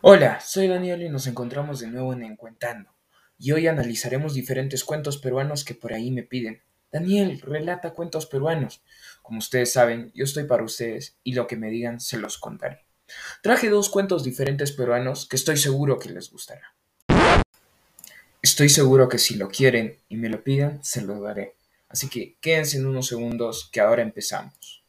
Hola, soy Daniel y nos encontramos de nuevo en Encuentando. Y hoy analizaremos diferentes cuentos peruanos que por ahí me piden. Daniel, relata cuentos peruanos. Como ustedes saben, yo estoy para ustedes y lo que me digan se los contaré. Traje dos cuentos diferentes peruanos que estoy seguro que les gustará. Estoy seguro que si lo quieren y me lo piden, se lo daré. Así que quédense en unos segundos que ahora empezamos.